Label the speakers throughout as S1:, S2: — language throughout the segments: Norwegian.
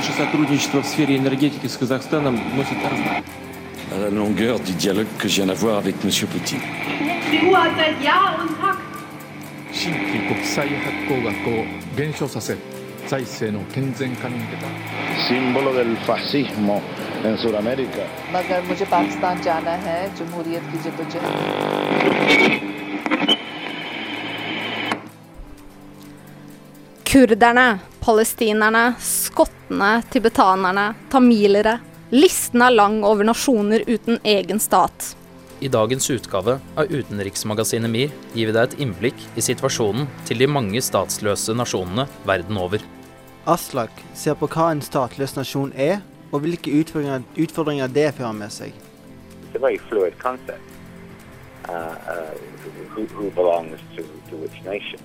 S1: Наше сотрудничество в сфере энергетики с Казахстаном носит
S2: La longueur
S3: del fascismo en Sudamérica.
S4: Kurderne, palestinerne, skott tibetanerne, tamilere. Listen er lang over nasjoner uten egen stat.
S5: I dagens utgave av utenriksmagasinet MIR gir vi deg et innblikk i situasjonen til de mange statsløse nasjonene verden over.
S6: Aslak ser på hva en statsløs nasjon er, og hvilke utfordringer, utfordringer det fører med seg.
S7: Concept. Uh, uh, who, who belongs to, to which nation?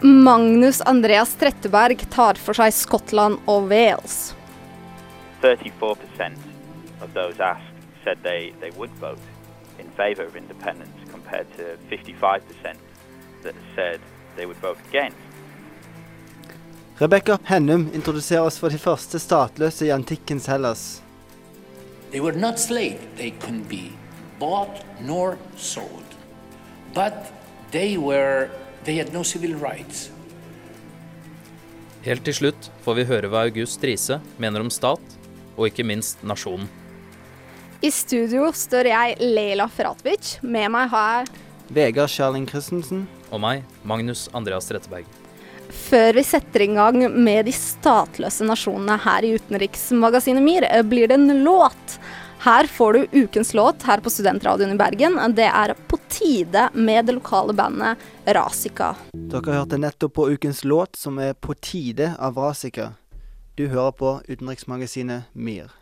S4: Magnus Andreas Tretteberg tar for seg Skottland og Wales.
S8: 34% of those asked said they, they would vote in favour of independence compared to 55% that said they would vote against.
S6: Rebekka Hennum introduserer oss for de første statløse i antikkens Hellas.
S9: They were not slave. They couldn't be bought nor sold. But they were they had no.
S5: Helt til slutt får vi høre hva August Riise mener om stat, og ikke minst nasjonen.
S4: I studio står jeg, Leila Fratvic. Med meg har jeg
S6: Vegard Kjærling Christensen.
S5: Og meg, Magnus Andreas Tretteberg.
S4: Før vi setter i gang med de statløse nasjonene her i utenriksmagasinet MIR, blir det en låt. Her får du ukens låt her på Studentradioen i Bergen. Det er på tide med det lokale bandet Rasika.
S6: Dere hørte nettopp på ukens låt, som er På tide av Rasika. Du hører på utenriksmagasinet MIR.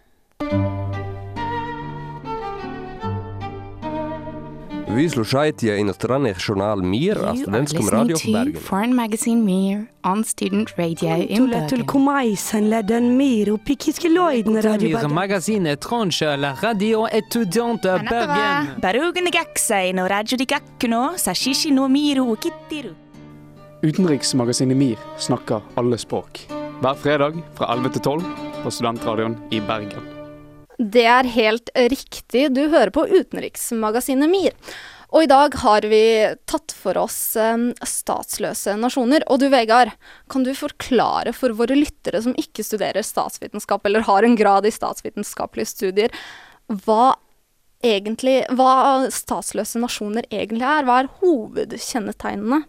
S10: Ви слушаете иностранный журнал «Мир» о студентском радио в Берге.
S11: Foreign magazine «Мир» on student radio in Bergen.
S12: Magazine étrange la radio étudiante à Bergen.
S13: Bergen gaksei no radio di gakkuno sashishi no miru kittiru.
S14: Utenriksmagasinet MIR snakker alle språk. Hver fredag fra 11 til 12 på Studentradioen i Bergen.
S4: Det er helt riktig, du hører på utenriksmagasinet MIR. Og i dag har vi tatt for oss eh, statsløse nasjoner. Og du Vegard, kan du forklare for våre lyttere som ikke studerer statsvitenskap, eller har en grad i statsvitenskapelige studier, hva egentlig, hva statsløse nasjoner egentlig er? Hva er hovedkjennetegnene?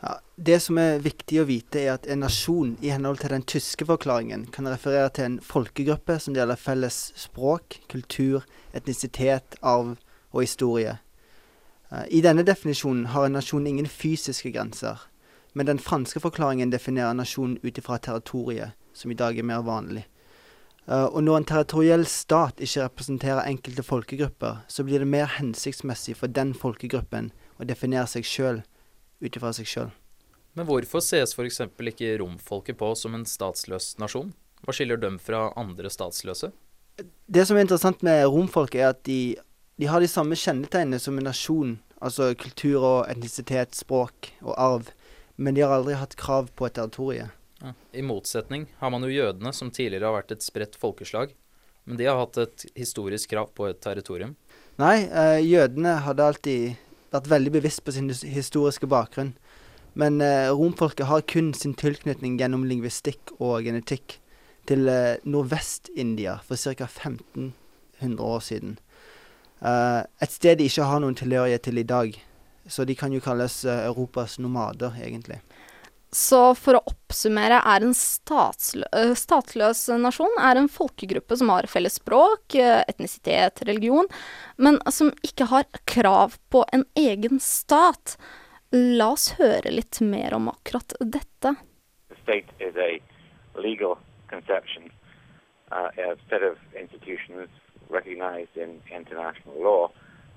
S6: Ja, det som er viktig å vite, er at en nasjon i henhold til den tyske forklaringen kan referere til en folkegruppe som deler felles språk, kultur, etnisitet, arv og historie. Eh, I denne definisjonen har en nasjon ingen fysiske grenser, men den franske forklaringen definerer nasjonen ut ifra territoriet, som i dag er mer vanlig. Eh, Og når en territoriell stat ikke representerer enkelte folkegrupper, så blir det mer hensiktsmessig for den folkegruppen å definere seg sjøl ut ifra seg sjøl.
S5: Men hvorfor ses f.eks. ikke romfolket på som en statsløs nasjon? Hva skiller dem fra andre statsløse?
S6: Det som er interessant med romfolk, er at de, de har de samme kjennetegnene som en nasjon. Altså kultur og etnisitet, språk og arv. Men de har aldri hatt krav på et territorium.
S5: Ja. I motsetning har man jo jødene, som tidligere har vært et spredt folkeslag. Men de har hatt et historisk krav på et territorium.
S6: Nei, eh, jødene hadde alltid vært veldig bevisst på sin historiske bakgrunn. Men eh, romfolket har kun sin tilknytning gjennom lingvistikk og genetikk til eh, Nordvest-India for ca. 1500 år siden. Eh, et sted de ikke har noen tilhørighet til i dag. Så de kan jo kalles eh, Europas nomader, egentlig.
S4: Så for å oppsummere er en statslø øh, statsløs nasjon er en folkegruppe som har felles språk, øh, etnisitet, religion, men som ikke har krav på en egen stat. La oss høre litt mer om akkurat dette.
S7: State is a legal conception, uh, set of institutions recognized in international law,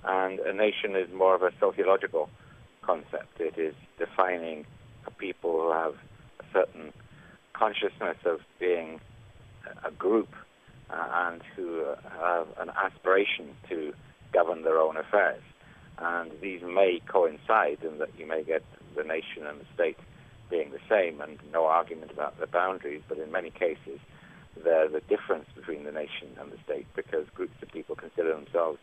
S7: and a nation is more of a sociological concept. It is defining people who have a certain consciousness of being a group uh, and who have an aspiration to govern their own affairs. And these may coincide in that you may get the nation and the state being the same and no argument about the boundaries, but in many cases there's a difference between the nation and the state because groups of people consider themselves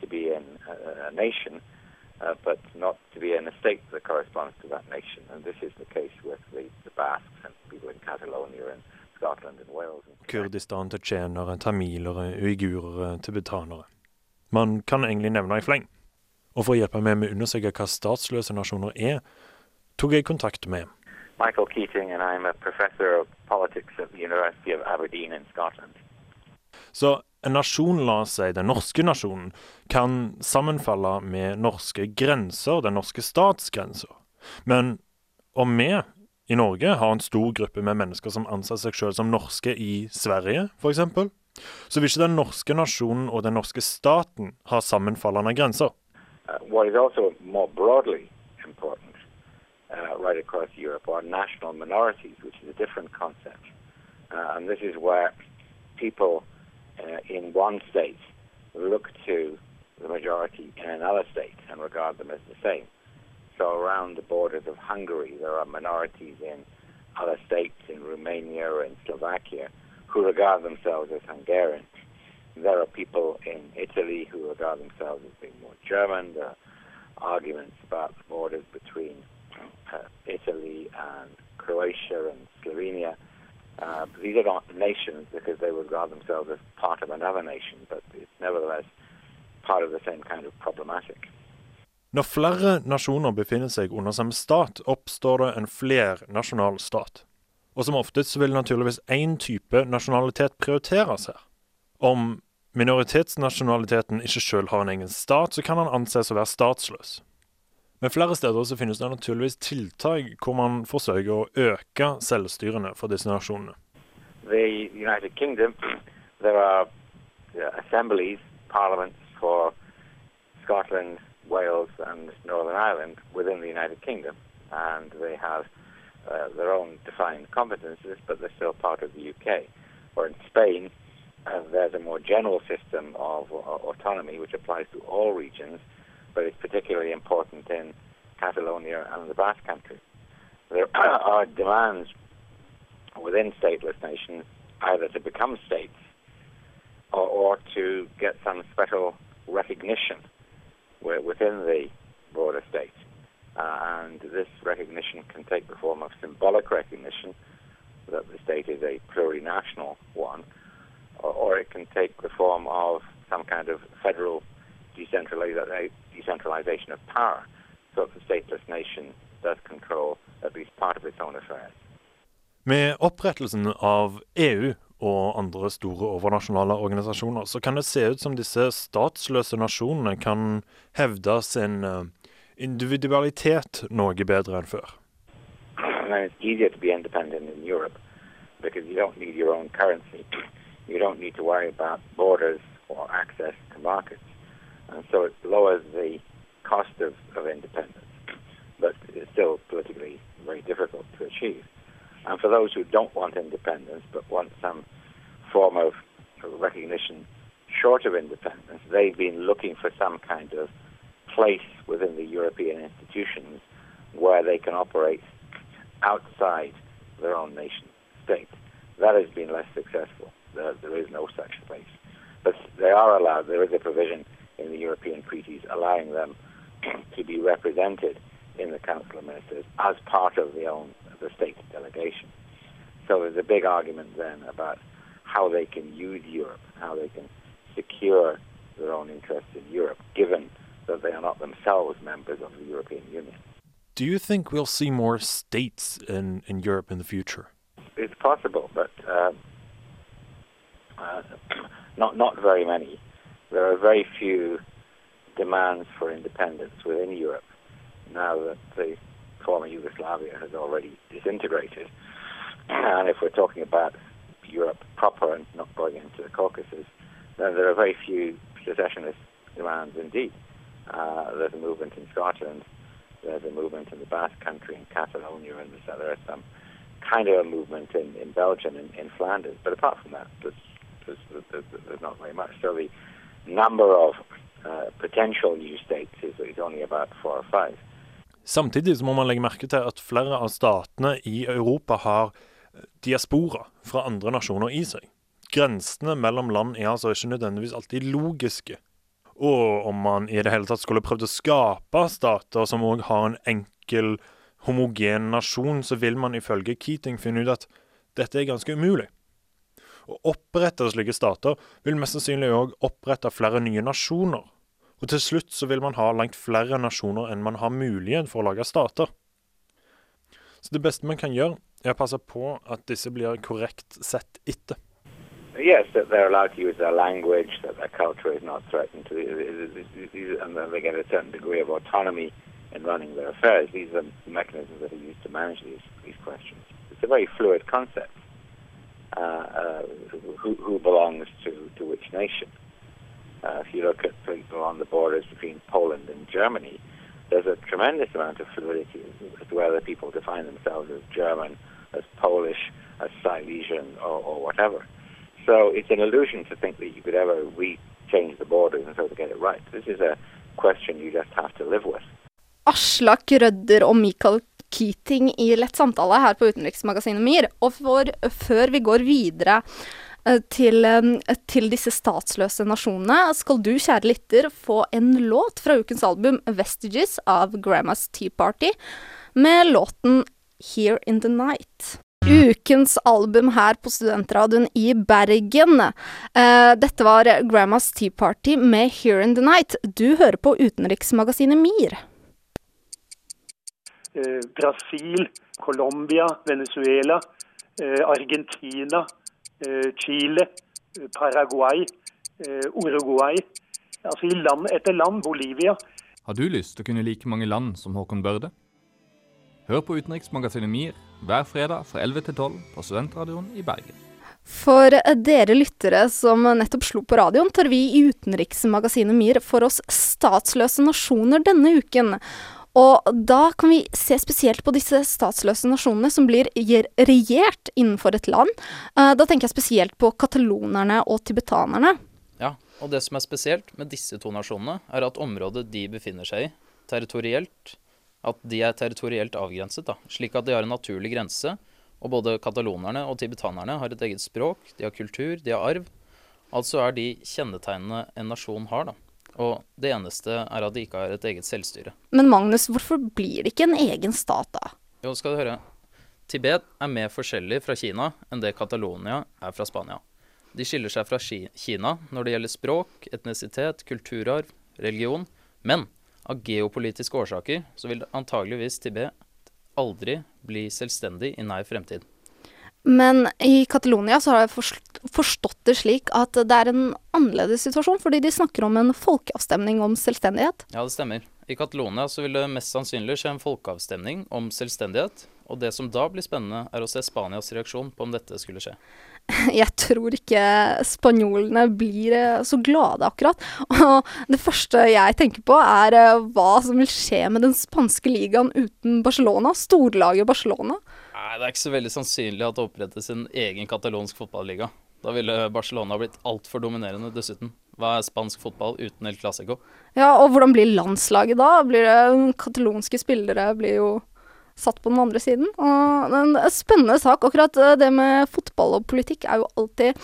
S7: to be in a, a nation, uh, but not to be a state that corresponds to that nation. And this is the case with the, the Basques and people in Catalonia and Scotland and Wales.
S15: Kurdistan tsjetsjenere, tamilere, uigurere, tibetanere. Man kan egentlig nevne i fleng. Og for å hjelpe meg med å undersøke hva statsløse nasjoner er, tok jeg kontakt med
S7: Michael Keating, and I'm a professor of politics at the University of Aberdeen in Scotland.
S15: Så en nasjon, la si den norske nasjonen, kan sammenfalle med norske grenser, den norske statsgrenser. Men om vi i Norge har en stor gruppe med mennesker som anser seg selv som norske i Sverige, f.eks., så vil ikke den norske nasjonen og den norske staten ha sammenfallende grenser.
S7: Uh, uh, right across Europe are national minorities, which is a different concept. Uh, and this is where people uh, in one state look to the majority in another state and regard them as the same. So around the borders of Hungary, there are minorities in other states, in Romania in Slovakia, who regard themselves as Hungarian. There are people in Italy who regard themselves as being more German. There are arguments about the borders between uh, Italy and Croatia and Slovenia. Uh, these are not nations because they would regard themselves as part of another nation, but it's nevertheless part of the same kind of problematic.
S15: Når flere nasjoner befinner seg under samme stat, oppstår det en flernasjonal stat. Og som oftest vil naturligvis én type nasjonalitet prioriteres her. Om minoritetsnasjonaliteten ikke sjøl har en egen stat, så kan han anses å være statsløs. Men flere steder så finnes det naturligvis tiltak hvor man forsøker å øke selvstyrene for disse nasjonene.
S7: The United Kingdom, there are for Scotland, Wales, and Northern Ireland within the United Kingdom, and they have uh, their own defined competences, but they're still part of the UK. Or in Spain, uh, there's a more general system of uh, autonomy which applies to all regions, but it's particularly important in Catalonia and the Basque Country. There are demands within stateless nations either to become states or, or to get some special recognition within the border state. Uh, and this recognition can take the form of symbolic recognition that the state is a plurinational one, or, or it can take the form of some kind of federal decentralization of power, so that the stateless nation does control at least part of its own affairs.
S15: Med opprettelsen av EU og andre store overnasjonale organisasjoner, så kan det se ut som disse statsløse nasjonene kan hevde sin uh, individualitet noe bedre enn før.
S7: Because you don't need your own currency. You don't need to worry about borders or access to markets. And so it lowers the cost of, of independence, but it's still politically very difficult to achieve. And for those who don't want independence but want some form of recognition short of independence, they've been looking for some kind of place within the European institutions where they can operate outside their own nation state. That has been less successful. There, there is no such place. But they are allowed, there is a provision in the European treaties allowing them to be represented in the Council of Ministers as part of the own the state delegation. So there's a big argument then about how they can use Europe, how they can secure their own interests in Europe, given that they are not themselves members of the European Union.
S15: Do you think we'll see more states in, in Europe in the future?
S7: It's possible, but uh, uh, not not very many. There are very few demands for independence within Europe now that the former Yugoslavia has already disintegrated. And if we're talking about Europe proper and not going into the Caucasus, then there are very few secessionist demands indeed. Uh, there's a movement in Scotland, there's a movement in the Basque Country, in Catalonia, and there's, there is some kind of a movement in, in Belgium, in, in Flanders. But apart from that, there's, there's, there's, there's not very much. So the number of uh, potential new states is, is only about four or five.
S15: Samtidig så må man legge merke til at flere av statene i Europa har diaspora fra andre nasjoner i seg. Grensene mellom land er altså ikke nødvendigvis alltid logiske. Og om man i det hele tatt skulle prøvd å skape stater som òg har en enkel, homogen nasjon, så vil man ifølge Keating finne ut at dette er ganske umulig. Å opprette slike stater vil mest sannsynlig òg opprette flere nye nasjoner. Og til slutt så vil man ha langt flere nasjoner enn man har mulighet for å lage stater. Så det beste man kan gjøre, er å passe på at disse blir korrekt sett etter.
S7: Yes, that they're allowed to use their language, that their culture is not threatened, to, and then they get a certain degree of autonomy in running their affairs. These are mechanisms that are used to manage these, these questions. It's a very fluid concept. Uh, uh, who, who, belongs to, to which nation? Uh, if you look at people on the borders between Poland and Germany, there's a tremendous amount of fluidity as to whether people define themselves as German, as Polish, as Silesian, or, or whatever. So it's an illusion to think that you could ever re-change the borders and sort of get it right. This is a question you just have to live with.
S4: Aslak Rødder og Michael Keating i lett samtale her på utenriksmagasinet MIR. Og for, før vi går videre eh, til, eh, til, disse statsløse nasjonene, skal du, kjære lytter, få en låt fra ukens album 'Vestiges' av Grandmas Tea Party, med låten 'Here in the Night'. Ukens album her på Studentradioen i Bergen. Uh, dette var Grandmas Tea Party med Here in the Night. Du hører på utenriksmagasinet MIR.
S16: Uh, Brasil, Colombia, Venezuela, uh, Argentina, Chile, Paraguay, Uruguay. Altså i land etter land. Bolivia.
S17: Har du lyst til å kunne like mange land som Håkon Børde? Hør på utenriksmagasinet MIR hver fredag fra 11 til 12 på Studentradioen i Bergen.
S4: For dere lyttere som nettopp slo på radioen, tar vi i utenriksmagasinet MIR for oss statsløse nasjoner denne uken. Og da kan vi se spesielt på disse statsløse nasjonene som blir regjert innenfor et land. Eh, da tenker jeg spesielt på katalonerne og tibetanerne.
S5: Ja, og det som er spesielt med disse to nasjonene, er at området de befinner seg i, territorielt, at de er territorielt avgrenset, da, slik at de har en naturlig grense. Og både katalonerne og tibetanerne har et eget språk, de har kultur, de har arv. Altså er de kjennetegnene en nasjon har, da. Og det eneste er at de ikke har et eget selvstyre.
S4: Men Magnus, hvorfor blir det ikke en egen stat, da?
S5: Jo, skal du høre. Tibet er mer forskjellig fra Kina enn det Catalonia er fra Spania. De skiller seg fra Kina når det gjelder språk, etnisitet, kulturarv, religion. Men av geopolitiske årsaker så vil antageligvis Tibet aldri bli selvstendig i nær fremtid.
S4: Men i Catalonia så har jeg forstått det slik at det er en annerledes situasjon, fordi de snakker om en folkeavstemning om selvstendighet.
S5: Ja, det stemmer. I Catalonia så vil det mest sannsynlig skje en folkeavstemning om selvstendighet. Og det som da blir spennende, er å se Spanias reaksjon på om dette skulle skje.
S4: Jeg tror ikke spanjolene blir eh, så glade, akkurat. Og det første jeg tenker på, er eh, hva som vil skje med den spanske ligaen uten Barcelona. Storlaget Barcelona.
S5: Nei, Det er ikke så veldig sannsynlig at det opprettes en egen katalonsk fotballiga. Da ville Barcelona blitt altfor dominerende dessuten. Hva er spansk fotball uten El Clásico?
S4: Ja, og hvordan blir landslaget da? Blir det Katalonske spillere blir jo satt på den andre siden. Og en spennende sak. Akkurat eh, det med fotball og politikk er jo alltid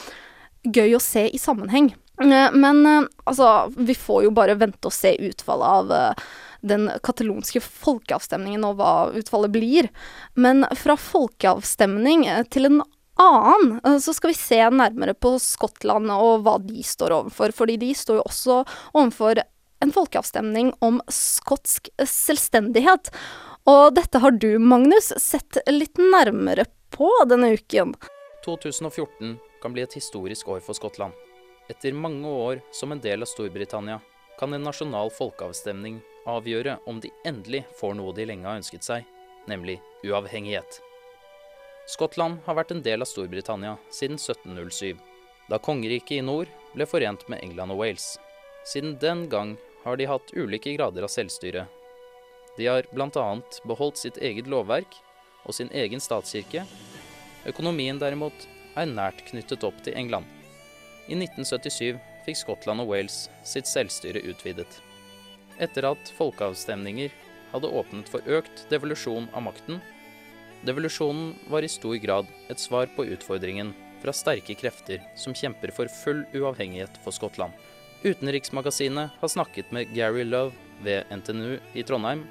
S4: gøy å se i sammenheng. Eh, men eh, altså, vi får jo bare vente og se utfallet av den katalonske folkeavstemningen og hva utfallet blir. Men fra folkeavstemning til en annen, så skal vi se nærmere på Skottland og hva de står overfor. Fordi de står jo også overfor en folkeavstemning om skotsk selvstendighet. Og dette har du, Magnus, sett litt nærmere på denne uken.
S5: 2014 kan bli et historisk år for Skottland. Etter mange år som en del av Storbritannia kan en nasjonal folkeavstemning avgjøre om de endelig får noe de lenge har ønsket seg, nemlig uavhengighet. Skottland har vært en del av Storbritannia siden 1707, da kongeriket i nord ble forent med England og Wales. Siden den gang har de hatt ulike grader av selvstyre, de har bl.a. beholdt sitt eget lovverk og sin egen statskirke. Økonomien derimot er nært knyttet opp til England. I 1977 fikk Skottland og Wales sitt selvstyre utvidet. Etter at folkeavstemninger hadde åpnet for økt devolusjon av makten, Devolusjonen var i stor grad et svar på utfordringen fra sterke krefter som kjemper for full uavhengighet for Skottland. Utenriksmagasinet har snakket med Gary Love ved NTNU i Trondheim,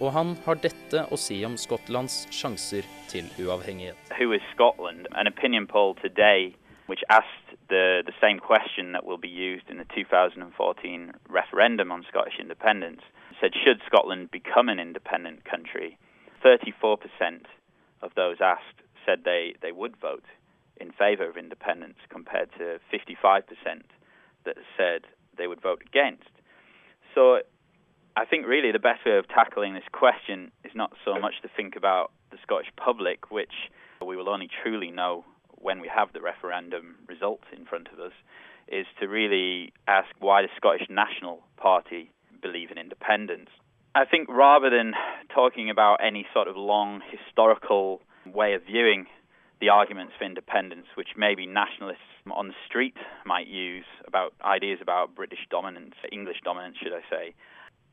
S5: og han har dette å si om Skottlands sjanser til uavhengighet.
S8: Who is Scotland? An opinion poll today which asked the, the same question that will be used in the 2014 referendum on Scottish independence said, should Scotland become an independent country? 34% of those asked said they, they would vote in favour of independence compared to 55% that said they would vote against. So I think really the best way of tackling this question is not so much to think about the Scottish public, which we will only truly know when we have the referendum results in front of us, is to really ask why the Scottish National Party believe in independence. I think rather than talking about any sort of long historical way of viewing the arguments for independence, which maybe nationalists on the street might use about ideas about British dominance, English dominance, should I say.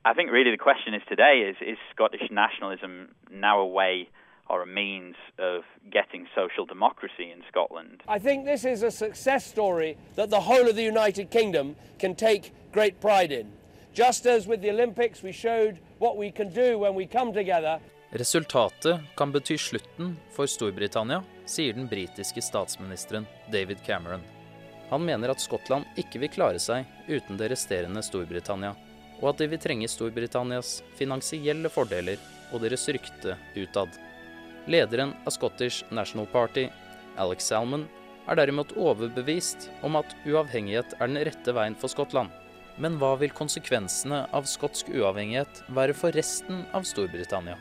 S8: I think really the question is today is is Scottish nationalism now a way or a means of getting social democracy in Scotland?
S18: I think this is a success story that the whole of the United Kingdom can take great pride in. Just as with the Olympics, we showed what we can do when we come together.
S5: Resultatet kan bety slutten for Storbritannia, sier den britiske statsministeren David Cameron. Han mener at Skottland ikke vil klare seg uten det resterende Storbritannia, og at de vil trenge Storbritannias finansielle fordeler og deres rykte utad. Lederen av Scottish National Party, Alex Salmon, er derimot overbevist om at uavhengighet er den rette veien for Skottland. Men hva vil konsekvensene av skotsk uavhengighet være for resten av Storbritannia?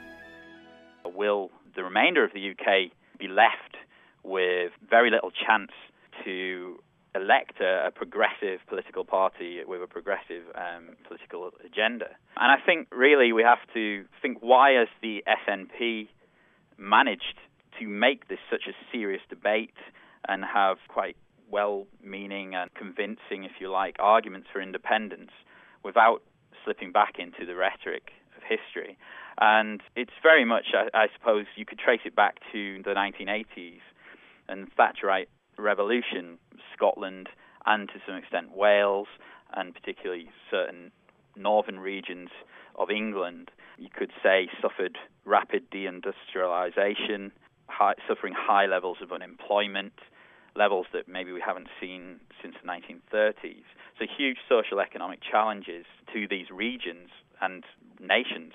S8: Will the remainder of the UK be left with very little chance to elect a, a progressive political party with a progressive um, political agenda? And I think really we have to think why has the SNP managed to make this such a serious debate and have quite well meaning and convincing, if you like, arguments for independence without slipping back into the rhetoric of history. And it's very much, I, I suppose, you could trace it back to the 1980s and Thatcherite revolution, Scotland and to some extent Wales, and particularly certain northern regions of England, you could say suffered rapid deindustrialization, high, suffering high levels of unemployment, levels that maybe we haven't seen since the 1930s. So huge social economic challenges to these regions and nations.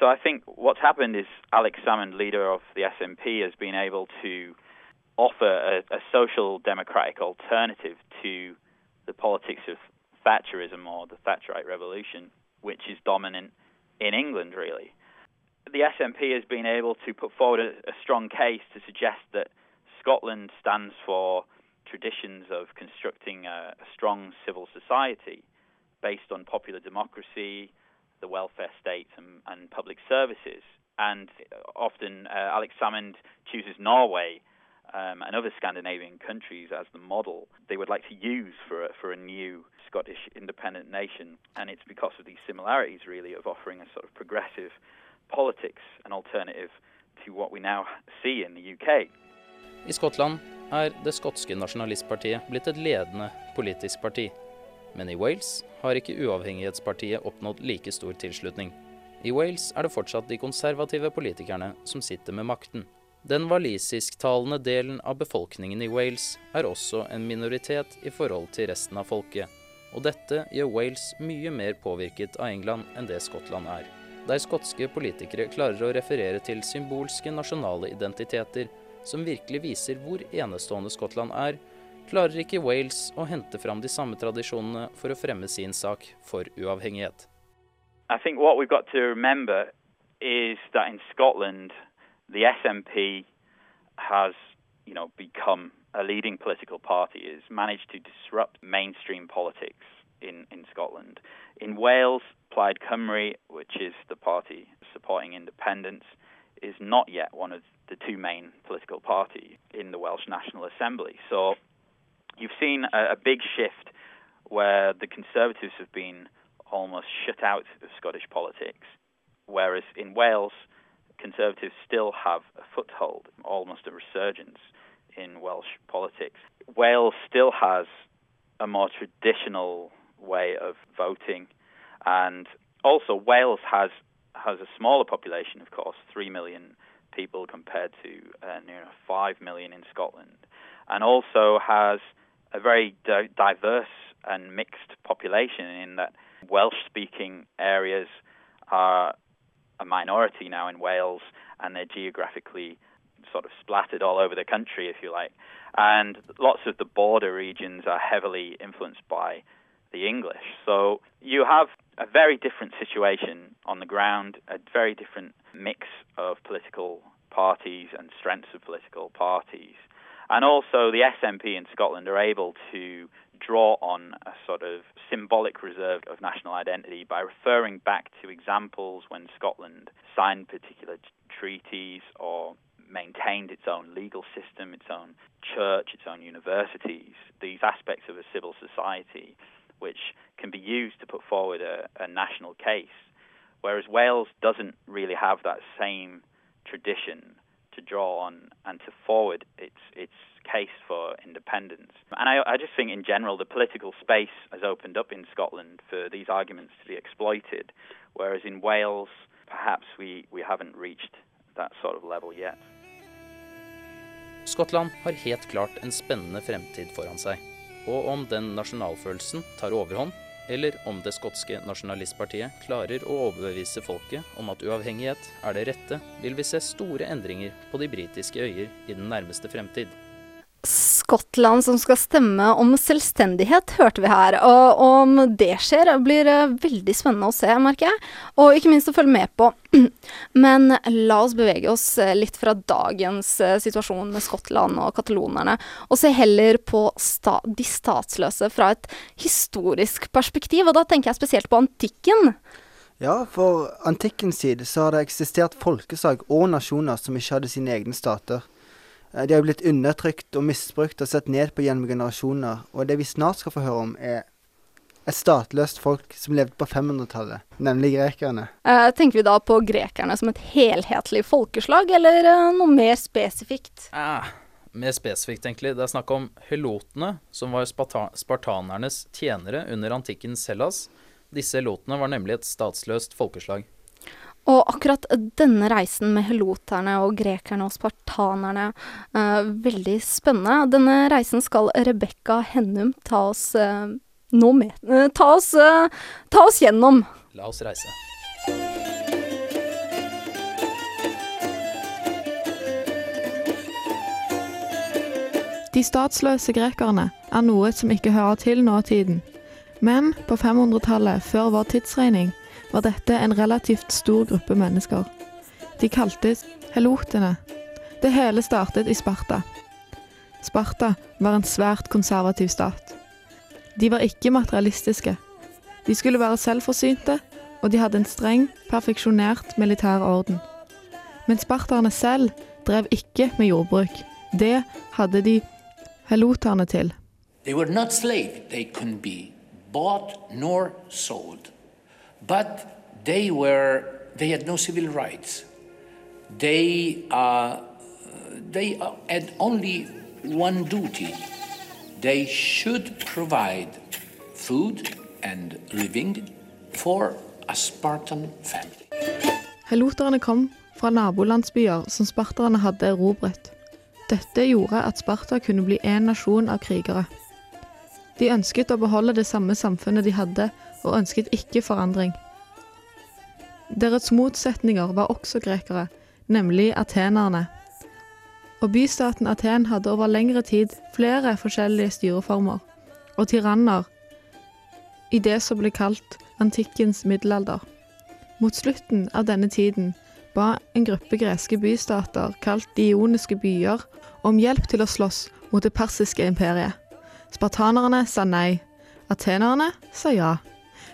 S8: So I think what's happened is Alex Salmond, leader of the SNP, has been able to offer a, a social democratic alternative to the politics of Thatcherism or the Thatcherite revolution, which is dominant in England, really. The SNP has been able to put forward a, a strong case to suggest that Scotland stands for traditions of constructing a, a strong civil society based on popular democracy, the welfare state, and, and public services. And often uh, Alex Salmond chooses Norway um, and other Scandinavian countries as the model they would like to use for a, for a new Scottish independent nation. And it's because of these similarities, really, of offering a sort of progressive politics, an alternative to what we now see in the UK.
S5: I Skottland er det skotske nasjonalistpartiet blitt et ledende politisk parti. Men i Wales har ikke uavhengighetspartiet oppnådd like stor tilslutning. I Wales er det fortsatt de konservative politikerne som sitter med makten. Den walisisktalende delen av befolkningen i Wales er også en minoritet i forhold til resten av folket, og dette gjør Wales mye mer påvirket av England enn det Skottland er. Der skotske politikere klarer å referere til symbolske nasjonale identiteter som virkelig viser hvor enestående Skottland er, klarer ikke Wales å hente fram de samme tradisjonene for å fremme sin sak for uavhengighet.
S8: I think what we've got to remember is that in Scotland, the SNP has, you know, become a leading political party, has managed to disrupt mainstream politics in, in Scotland. In Wales, Plaid Cymru, which is the party supporting independence, is not yet one of the two main political parties in the Welsh National Assembly. So you've seen a, a big shift where the Conservatives have been almost shut out of Scottish politics, whereas in Wales, Conservatives still have a foothold, almost a resurgence in Welsh politics. Wales still has a more traditional way of voting, and also Wales has has a smaller population, of course, three million people compared to uh, near five million in Scotland, and also has a very di- diverse and mixed population in that Welsh-speaking areas are a minority now in Wales, and they're geographically sort of splattered all over the country, if you like. And lots of the border regions are heavily influenced by the English. So you have a very different situation on the ground, a very different mix of political parties and strengths of political parties. And also, the SNP in Scotland are able to draw on a sort of symbolic reserve of national identity by referring back to examples when Scotland signed particular treaties or maintained its own legal system, its own church, its own universities, these aspects of a civil society which can be used to put forward a, a national case. Whereas Wales doesn't really have that same tradition to draw on and to forward its its case for independence. And I, I just think, in general, the political space has opened up in Scotland for these arguments to be exploited, whereas in Wales, perhaps we, we haven't reached that sort of level yet.
S5: Skottland har helt klart en spennende fremtid foran seg. Og om den nasjonalfølelsen tar overhånd, eller om det skotske nasjonalistpartiet klarer å overbevise folket om at uavhengighet er det rette, vil vi se store endringer på de britiske øyer i den nærmeste fremtid.
S4: Skottland som skal stemme om selvstendighet, hørte vi her. Og om det skjer, blir det veldig spennende å se, merker jeg. Og ikke minst å følge med på. Men la oss bevege oss litt fra dagens eh, situasjon med Skottland og katalonerne, og se heller på sta de statsløse fra et historisk perspektiv. Og da tenker jeg spesielt på antikken.
S6: Ja, for antikkens tid så har det eksistert folkeslag og nasjoner som ikke hadde sine egne stater. Eh, de har blitt undertrykt og misbrukt og sett ned på gjennom generasjoner, og det vi snart skal få høre om, er et statløst folk som levde på 500-tallet, nemlig grekerne.
S4: Eh, tenker vi da på grekerne som et helhetlig folkeslag, eller eh, noe mer spesifikt?
S5: Ah, mer spesifikt, egentlig. Det er snakk om helotene, som var spartanernes tjenere under antikkens Hellas. Disse helotene var nemlig et statsløst folkeslag.
S4: Og akkurat denne reisen med heloterne og grekerne og spartanerne, uh, veldig spennende. Denne reisen skal Rebekka Hennum ta oss uh, nå med uh, ta, oss, ta oss gjennom.
S5: La oss reise.
S19: De statsløse grekerne er noe som ikke hører til nåtiden. Men på 500-tallet, før vår tidsregning, var dette en relativt stor gruppe mennesker. De kaltes helotene. Det hele startet i Sparta. Sparta var en svært konservativ stat. De var ikke materialistiske. De skulle være selvforsynte, og de hadde en streng, perfeksjonert militær orden. Men sparterne selv drev ikke med jordbruk. Det hadde de heloterne til.
S9: They were not slaves. They couldn't be bought nor sold. But they were they had no civil rights. They uh, they had only one duty. They should provide food and living for a Spartan family.
S19: Heloterne kom fra nabolandsbyer som sparterne hadde erobret. Dette gjorde at Sparta kunne bli en nasjon av krigere. De ønsket å beholde det samme samfunnet de hadde, og ønsket ikke forandring. Deres motsetninger var også grekere, nemlig atenerne. Og bystaten Aten hadde over lengre tid flere forskjellige styreformer og tyranner i det som ble kalt antikkens middelalder. Mot slutten av denne tiden ba en gruppe greske bystater, kalt de ioniske byer, om hjelp til å slåss mot det persiske imperiet. Spartanerne sa nei. Atenerne sa ja.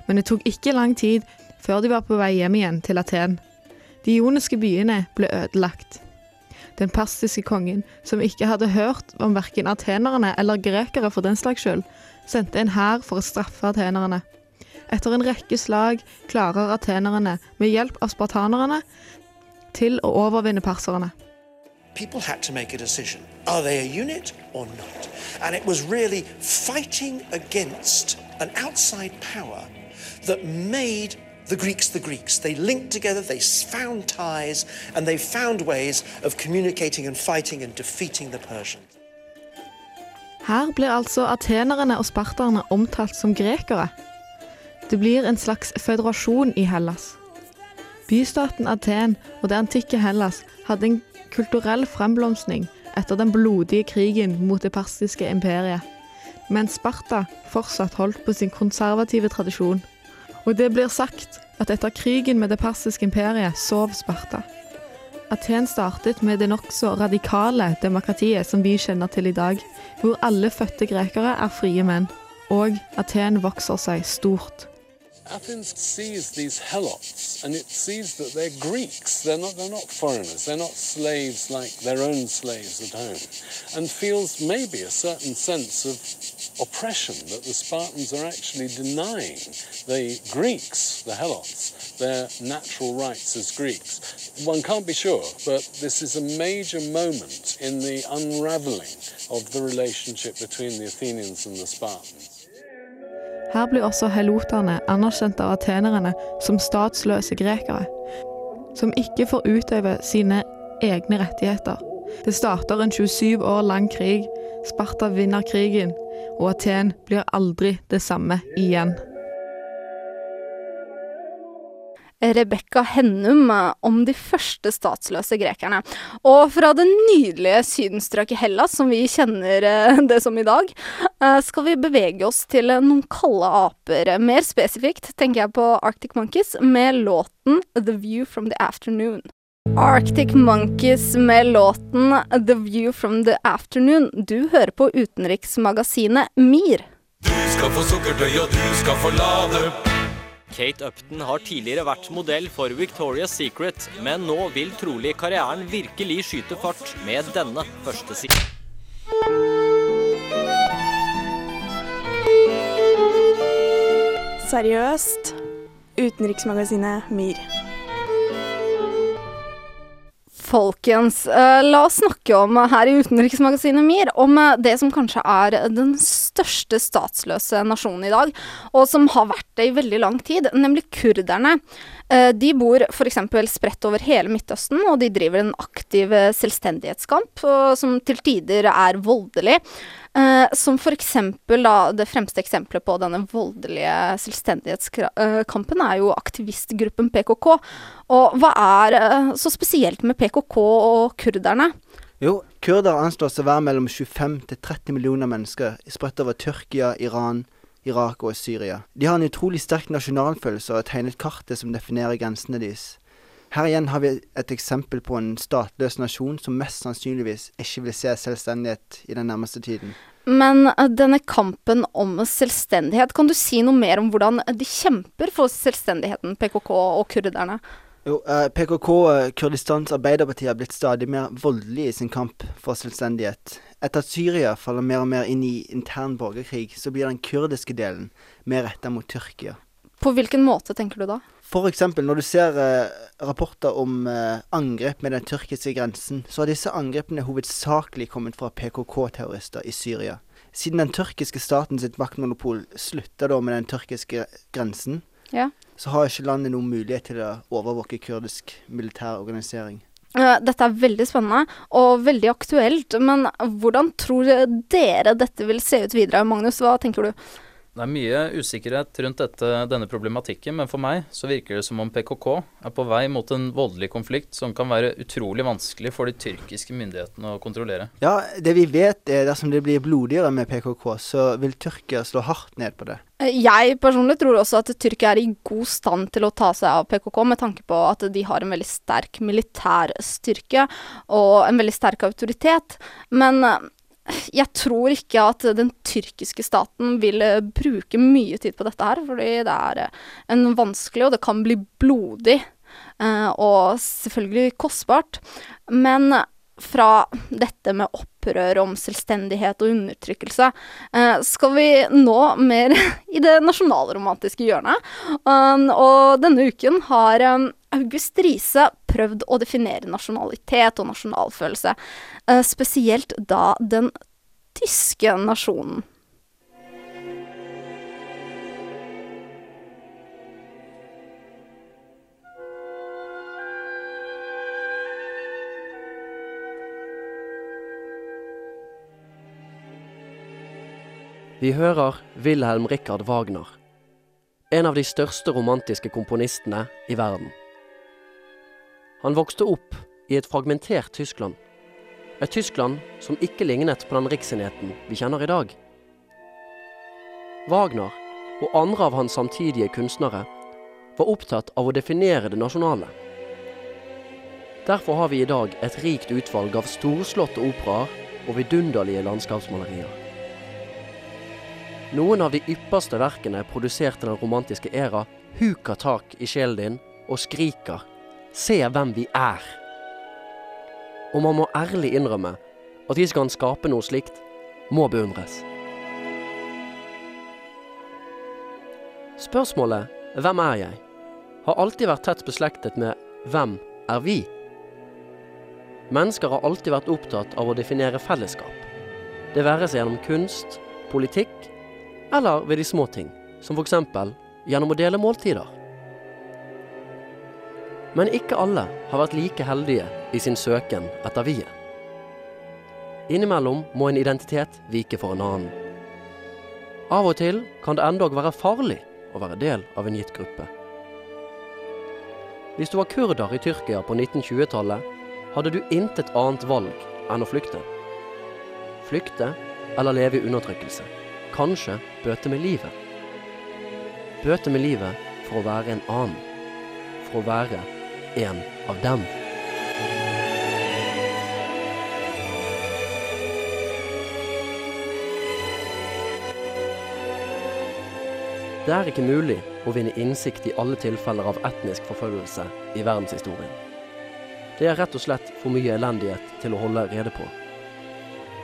S19: Men det tok ikke lang tid før de var på vei hjem igjen til Aten. De ioniske byene ble ødelagt. Den persiske kongen, som ikke hadde hørt om verken atenerne eller grekere for den slags skyld, sendte en hær for å straffe atenerne. Etter en rekke slag klarer atenerne, med hjelp av spartanerne, til å overvinne perserne.
S20: People had to make a decision. Are they a unit or not? And it was really fighting against an outside power that made the Greeks the Greeks. They linked together, they found ties, and they found ways of communicating and fighting and defeating the Persians.
S19: Her blir altså atenerne og sparterne omtalt som grekere. Det blir en slags føderasjon i Hellas. Bystaten Aten og det antikke Hellas hadde en kulturell fremblomstring etter den blodige krigen mot det persiske imperiet, mens Sparta fortsatt holdt på sin konservative tradisjon. Og det blir sagt at etter krigen med det persiske imperiet sov Sparta. Aten startet med det nokså radikale demokratiet som vi kjenner til i dag, hvor alle fødte grekere er frie menn. Og Aten vokser seg stort.
S21: Athens sees these helots and it sees that they're Greeks. They're not, they're not foreigners. They're not slaves like their own slaves at home. And feels maybe a certain sense of oppression that the Spartans are actually denying the Greeks, the helots, their natural rights as Greeks. One can't be sure, but this is a major moment in the unraveling of the relationship between the Athenians and the Spartans.
S19: Her blir også helotene anerkjent av atenerne som statsløse grekere, som ikke får utøve sine egne rettigheter. Det starter en 27 år lang krig, Sparta vinner krigen, og Aten blir aldri det samme igjen.
S4: Rebekka Hennum eh, om de første statsløse grekerne. Og fra det nydelige sydenstrøket Hellas, som vi kjenner eh, det som i dag, eh, skal vi bevege oss til noen kalde aper. Mer spesifikt tenker jeg på Arctic Monkeys med låten The View from the Afternoon. Arctic Monkeys med låten The View from the Afternoon. Du hører på utenriksmagasinet MIR.
S22: Du skal få sukkertøy, og du skal få lade.
S23: Kate Upton har tidligere vært modell for Victoria's Secret, men nå vil trolig karrieren virkelig skyte fart med denne første siden.
S24: Seriøst. Utenriksmagasinet MIR.
S4: Folkens, eh, la oss snakke om eh, her i Utenriksmagasinet MIR om eh, det som kanskje er den største statsløse nasjonen i dag, og som har vært det i veldig lang tid, nemlig kurderne. Eh, De bor f.eks. spredt over hele Midtøsten, og de driver en aktiv eh, selvstendighetskamp, som til tider er voldelig. Eh, som f.eks. da det fremste eksempelet på denne voldelige selvstendighetskampen er jo aktivistgruppen PKK. Og hva er så spesielt med PKK og kurderne?
S6: Jo, kurdere anslås å være mellom 25 til 30 millioner mennesker spredt over Tyrkia, Iran, Irak og Syria. De har en utrolig sterk nasjonalfølelse og har tegnet kartet som definerer grensene deres. Her igjen har vi et eksempel på en statløs nasjon som mest sannsynligvis ikke vil se selvstendighet i den nærmeste tiden.
S4: Men eh, denne kampen om selvstendighet, kan du si noe mer om hvordan de kjemper for selvstendigheten, PKK og kurderne?
S6: Jo, eh, PKK, eh, Kurdistans Arbeiderparti, har blitt stadig mer voldelig i sin kamp for selvstendighet. Etter at Syria faller mer og mer inn i intern borgerkrig, så blir den kurdiske delen mer retta mot Tyrkia.
S4: På hvilken måte, tenker du da?
S6: Eksempel når du ser eh, rapporter om eh, angrep med den tyrkiske grensen, så har disse angrepene hovedsakelig kommet fra PKK-terrorister i Syria. Siden den tyrkiske staten sitt maktmonopol slutta da med den tyrkiske grensen,
S4: Ja.
S6: Så har ikke landet noen mulighet til å overvåke kurdisk militær organisering.
S4: Dette er veldig spennende og veldig aktuelt, men hvordan tror dere dette vil se ut videre? Magnus, hva tenker du?
S5: Det er mye usikkerhet rundt dette, denne problematikken, men for meg så virker det som om PKK er på vei mot en voldelig konflikt som kan være utrolig vanskelig for de tyrkiske myndighetene å kontrollere.
S6: Ja, det vi vet er dersom det blir blodigere med PKK, så vil Tyrkia slå hardt ned på det.
S4: Eh, Jeg personlig tror også at Tyrkia er i god stand til å ta seg av PKK, med tanke på at de har en veldig sterk militær styrke og en veldig sterk autoritet. Men eh, jeg tror ikke at den tyrkiske staten vil eh, bruke mye tid på dette her, fordi det er eh, en vanskelig, og det kan bli blodig, eh, og selvfølgelig kostbart. Men fra dette med opprør om selvstendighet og undertrykkelse, skal vi nå mer i det nasjonalromantiske hjørnet. Og denne uken har August Riise prøvd å definere nasjonalitet og nasjonalfølelse, eh, spesielt da den tyske nasjonen.
S25: Vi hører Wilhelm Richard Wagner, en av de største romantiske komponistene i verden. Han vokste opp i et fragmentert Tyskland. Et Tyskland som ikke lignet på den riksenheten vi kjenner i dag. Wagner og andre av hans samtidige kunstnere var opptatt av å definere det nasjonale. Derfor har vi i dag et rikt utvalg av storslåtte operaer og vidunderlige landskapsmalerier. Noen av de ypperste verkene produsert i den romantiske æra huker tak i sjelen din og skriker 'se hvem vi er'. Og man må ærlig innrømme at de som kan skape noe slikt, må beundres. Spørsmålet 'Hvem er jeg?' har alltid vært tett beslektet med 'Hvem er vi?' Mennesker har alltid vært opptatt av å definere fellesskap. Det være seg gjennom kunst, politikk eller ved de små ting, som f.eks. gjennom å dele måltider. Men ikke alle har vært like heldige i sin søken etter vi-et. Innimellom må en identitet vike for en annen. Av og til kan det endog være farlig å være del av en gitt gruppe. Hvis du var kurder i Tyrkia på 1920-tallet, hadde du intet annet valg enn å flykte. Flykte eller leve i undertrykkelse. Kanskje bøte med livet. Bøte med livet for å være en annen. For å være en av dem. Det er ikke mulig å vinne innsikt i alle tilfeller av etnisk forfølgelse i verdenshistorien. Det er rett og slett for mye elendighet til å holde rede på.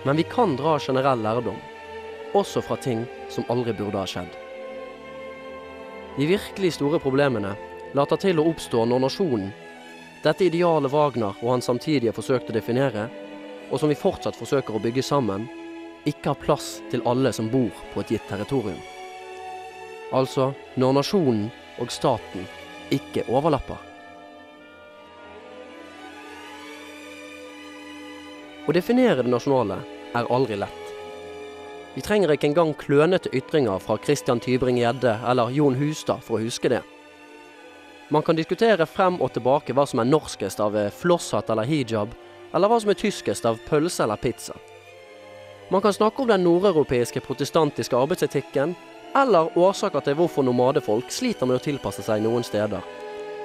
S25: Men vi kan dra generell lærdom, også fra ting som aldri burde ha skjedd. De virkelig store problemene later til å oppstå når nasjonen, dette idealet Wagner og han samtidige forsøkte å definere, og som vi fortsatt forsøker å bygge sammen, ikke har plass til alle som bor på et gitt territorium. Altså når nasjonen og staten ikke overlapper. Å definere det nasjonale er aldri lett. Vi trenger ikke engang klønete ytringer fra Christian Tybring-Gjedde eller Jon Hustad for å huske det. Man kan diskutere frem og tilbake hva som er norskest av flosshatt eller hijab, eller hva som er tyskest av pølse eller pizza. Man kan snakke om den nordeuropeiske protestantiske arbeidsetikken, eller årsaker til hvorfor nomadefolk sliter med å tilpasse seg noen steder.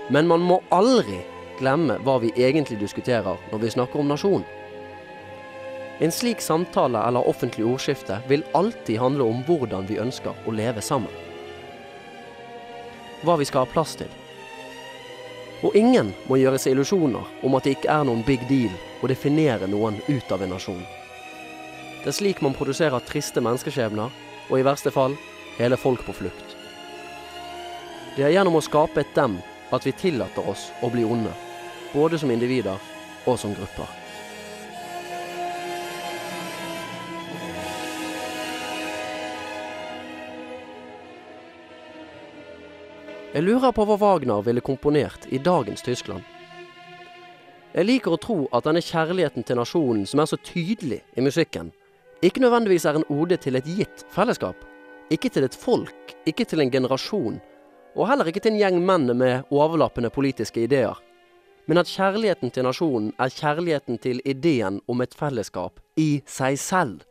S25: Men man må aldri glemme hva vi egentlig diskuterer når vi snakker om nasjon. En slik samtale eller offentlig ordskifte vil alltid handle om hvordan vi ønsker å leve sammen. Hva vi skal ha plass til. Og ingen må gjøre seg illusjoner om at det ikke er noen big deal å definere noen ut av en nasjon. Det er slik man produserer triste menneskeskjebner, og i verste fall hele folk på flukt. Det er gjennom å skape et dem at vi tillater oss å bli onde, både som individer og som grupper. Jeg lurer på hva Wagner ville komponert i dagens Tyskland. Jeg liker å tro at denne kjærligheten til nasjonen som er så tydelig i musikken, ikke nødvendigvis er en ode til et gitt fellesskap. Ikke til et folk, ikke til en generasjon, og heller ikke til en gjeng menn med overlappende politiske ideer. Men at kjærligheten til nasjonen er kjærligheten til ideen om et fellesskap i seg selv.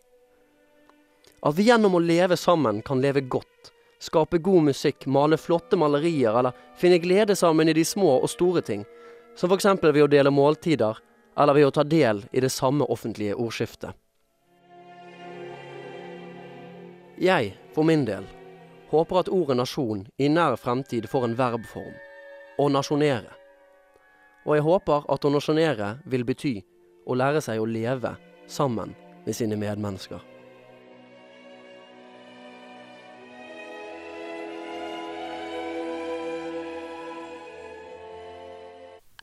S25: At vi gjennom å leve sammen kan leve godt, skape god musikk, male flotte malerier eller finne glede sammen i de små og store ting, som f.eks. ved å dele måltider eller ved å ta del i det samme offentlige ordskiftet. Jeg, for min del, håper at ordet nasjon i nær fremtid får en verbform å nasjonere. Og jeg håper at å nasjonere vil bety å lære seg å leve sammen med sine medmennesker.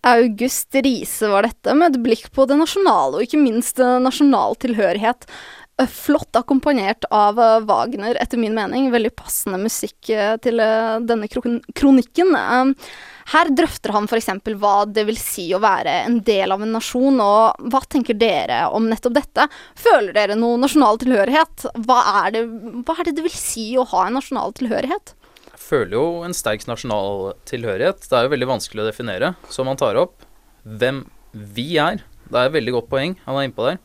S4: August Riise var dette, med et blikk på det nasjonale, og ikke minst nasjonal tilhørighet. Eh, Flott akkompagnert av eh, Wagner, etter min mening. Veldig passende musikk eh, til denne kronikken. Her drøfter han f.eks. hva det vil si å være en del av en nasjon, og hva tenker dere om nettopp dette? Føler dere noe nasjonal tilhørighet? Hva er det, hva er det det vil si å ha en nasjonal tilhørighet?
S5: Føler jo en sterk nasjonal tilhørighet. Det er jo veldig vanskelig å definere. Så man tar opp hvem vi er. Det er et veldig godt poeng han er innpå der.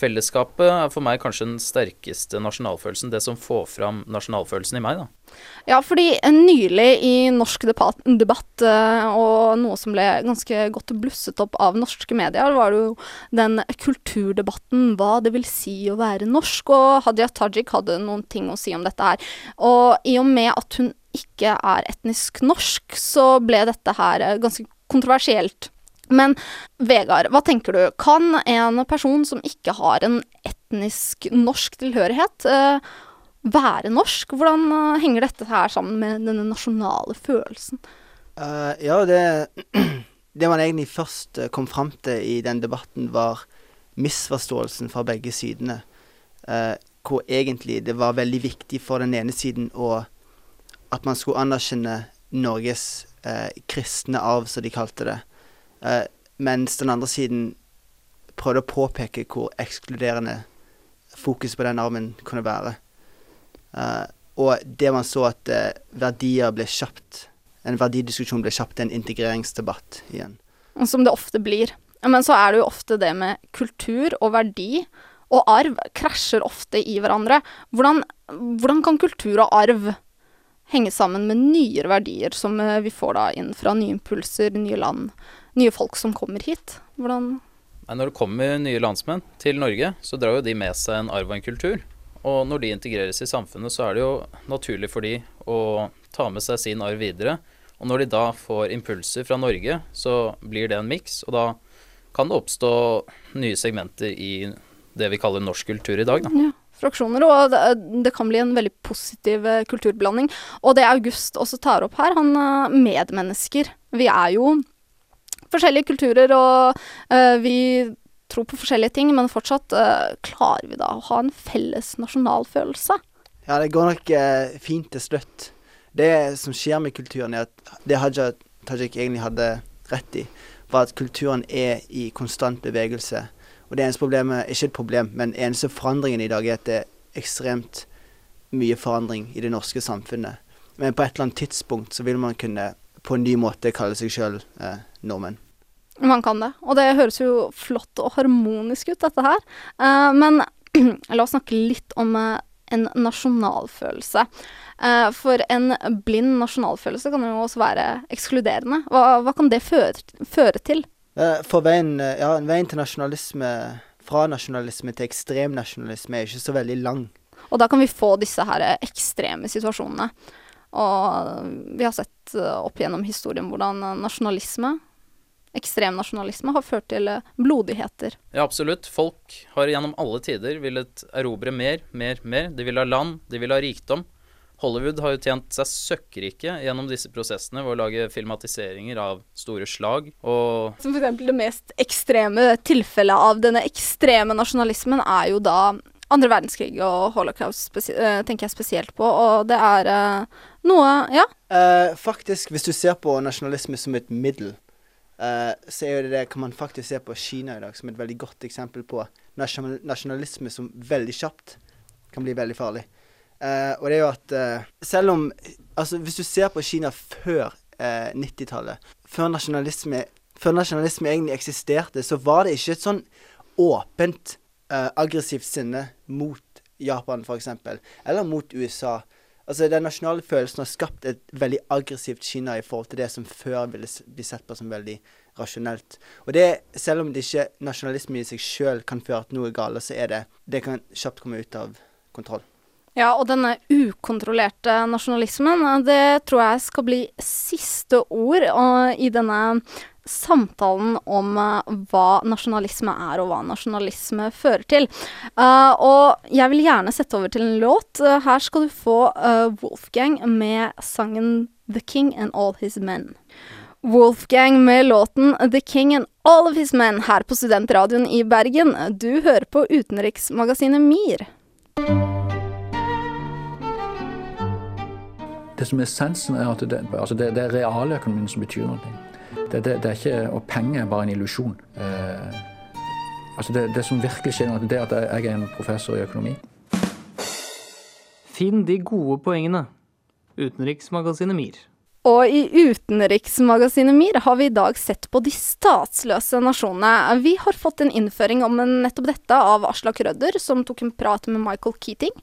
S5: Fellesskapet er for meg kanskje den sterkeste nasjonalfølelsen. Det som får fram nasjonalfølelsen i meg, da.
S4: Ja, fordi nylig i norsk debatt, debatt eh, og noe som ble ganske godt blusset opp av norske medier, var det jo den kulturdebatten, hva det vil si å være norsk, og Hadia Tajik hadde noen ting å si om dette her. Og i og med at hun ikke er etnisk norsk, så ble dette her eh, ganske kontroversielt. Men Vegard, hva tenker du? Kan en person som ikke har en etnisk norsk tilhørighet, eh, være norsk? Hvordan eh, henger dette her sammen med denne nasjonale følelsen?
S6: Uh, ja, det, det man egentlig først kom fram til i den debatten, var misforståelsen fra begge sidene. Uh, hvor egentlig det var veldig viktig for den ene siden å at man skulle anerkjenne Norges eh, kristne arv, som de kalte det. Eh, mens den andre siden prøvde å påpeke hvor ekskluderende fokus på den arven kunne være. Eh, og det man så at eh, verdier ble kjapt En verdidiskusjon ble kjapt en integreringsdebatt igjen.
S4: Som det ofte blir. Men så er det jo ofte det med kultur og verdi og arv krasjer ofte i hverandre. Hvordan, hvordan kan kultur og arv henge sammen med nyere verdier som eh, vi får da inn fra nye impulser, nye land, nye folk som kommer hit? Hvordan
S5: Når det kommer nye landsmenn til Norge, så drar jo de med seg en arv og en kultur. Og når de integreres i samfunnet, så er det jo naturlig for de å ta med seg sin arv videre. Og når de da får impulser fra Norge, så blir det en miks. Og da kan det oppstå nye segmenter i det vi kaller norsk kultur i dag, da.
S4: Ja, fraksjoner. Og det, det kan bli en veldig positiv eh, kulturblanding. Og det August også tar opp her, han eh, medmennesker. Vi er jo forskjellige kulturer, og uh, vi tror på forskjellige ting, men fortsatt uh, klarer vi da å ha en felles nasjonalfølelse.
S6: Ja, det går nok uh, fint til slutt. Det som skjer med kulturen, er at det Haja Tajik egentlig hadde rett i, var at kulturen er i konstant bevegelse. Og det eneste problemet, ikke et problem, men eneste forandringen i dag er at det er ekstremt mye forandring i det norske samfunnet. Men på et eller annet tidspunkt så vil man kunne på en ny måte kalle seg sjøl eh, nordmenn.
S4: Man kan det. Og det høres jo flott og harmonisk ut, dette her. Eh, men la oss snakke litt om eh, en nasjonalfølelse. Eh, for en blind nasjonalfølelse kan jo også være ekskluderende. Hva, hva kan det føre, føre til?
S6: Eh, For veien, eh, ja, veien til nasjonalisme, fra nasjonalisme til ekstrem nasjonalisme, er ikke så veldig lang.
S4: Og da kan vi få disse her eh, ekstreme situasjonene. Og vi har sett opp gjennom historien hvordan nasjonalisme, ekstrem nasjonalisme, har ført til blodigheter.
S5: Ja, absolutt. Folk har gjennom alle tider villet erobre mer, mer, mer. De vil ha land, de vil ha rikdom. Hollywood har jo tjent seg søkkrike gjennom disse prosessene ved å lage filmatiseringer av store slag og
S4: Som eksempel det mest ekstreme tilfellet av denne ekstreme nasjonalismen er jo da andre verdenskrig og holocaust eh, tenker jeg spesielt på, og det er uh, noe Ja.
S6: Uh, faktisk, hvis du ser på nasjonalisme som et middel, uh, så er det det kan man faktisk se på Kina i dag som et veldig godt eksempel på nasjonalisme som veldig kjapt kan bli veldig farlig. Eh, og det er jo at uh, selv om Altså, hvis du ser på Kina før uh, 90-tallet, før før nasjonalisme egentlig eksisterte, så var det ikke et sånn åpent eh, aggressivt sinne mot Japan, f.eks., eller mot USA. Altså, Den nasjonale følelsen har skapt et veldig aggressivt Kina i forhold til det som før ville bli sett på som veldig rasjonelt. Og det, selv om det ikke nasjonalisme i seg sjøl kan føre til noe galt, så er det Det kan kjapt komme ut av kontroll.
S4: Ja, og denne ukontrollerte nasjonalismen, det tror jeg skal bli siste ord i denne samtalen om eh, hva nasjonalisme er, og hva nasjonalisme fører til. Eh, og jeg vil gjerne sette over til en låt. Her skal du få eh, Wolfgang med sangen The King and All His Men. Wolfgang med låten The King and All of His Men her på Studentradioen i Bergen. Du hører på utenriksmagasinet MIR.
S26: Det som er essensen, er at det, altså det, det er realøkonomien som betyr noe. Det, det, det er ikke, og penger er bare en illusjon. Eh, altså det, det som virkelig skjer, nå, det er at jeg er en professor i økonomi.
S27: Finn de gode poengene. Utenriksmagasinet MIR.
S4: Og i utenriksmagasinet MIR har vi i dag sett på de statsløse nasjonene. Vi har fått en innføring om nettopp dette av Aslak Rødder, som tok en prat med Michael Keating.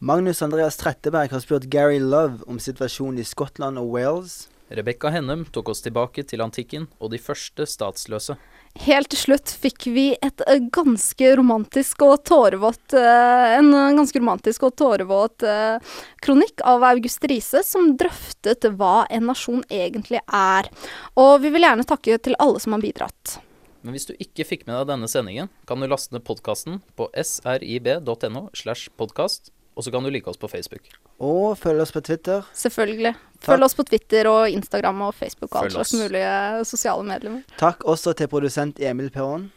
S6: Magnus Andreas Tretteberg har spurt Gary Love om situasjonen i Skottland og Wales.
S5: Rebekka Hennum tok oss tilbake til antikken og de første statsløse.
S4: Helt til slutt fikk vi et eh, ganske romantisk og tårevått eh, En ganske romantisk og tårevåt eh, kronikk av August Riise, som drøftet hva en nasjon egentlig er. Og vi vil gjerne takke til alle som har bidratt.
S5: Men hvis du ikke fikk med deg denne sendingen, kan du laste ned podkasten på srib.no slash podkast, og så kan du like oss på Facebook.
S6: Og følg oss på Twitter.
S4: Selvfølgelig. Følg oss på Twitter og Instagram og Facebook og alle slags
S5: oss.
S4: mulige sosiale medlemmer.
S6: Takk også til produsent Emil Perron.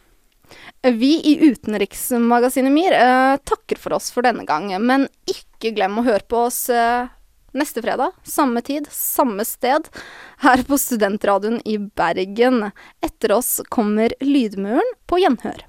S4: Vi i Utenriksmagasinet MIR eh, takker for oss for denne gang, men ikke glem å høre på oss eh, neste fredag, samme tid, samme sted, her på Studentradioen i Bergen. Etter oss kommer Lydmuren på gjenhør.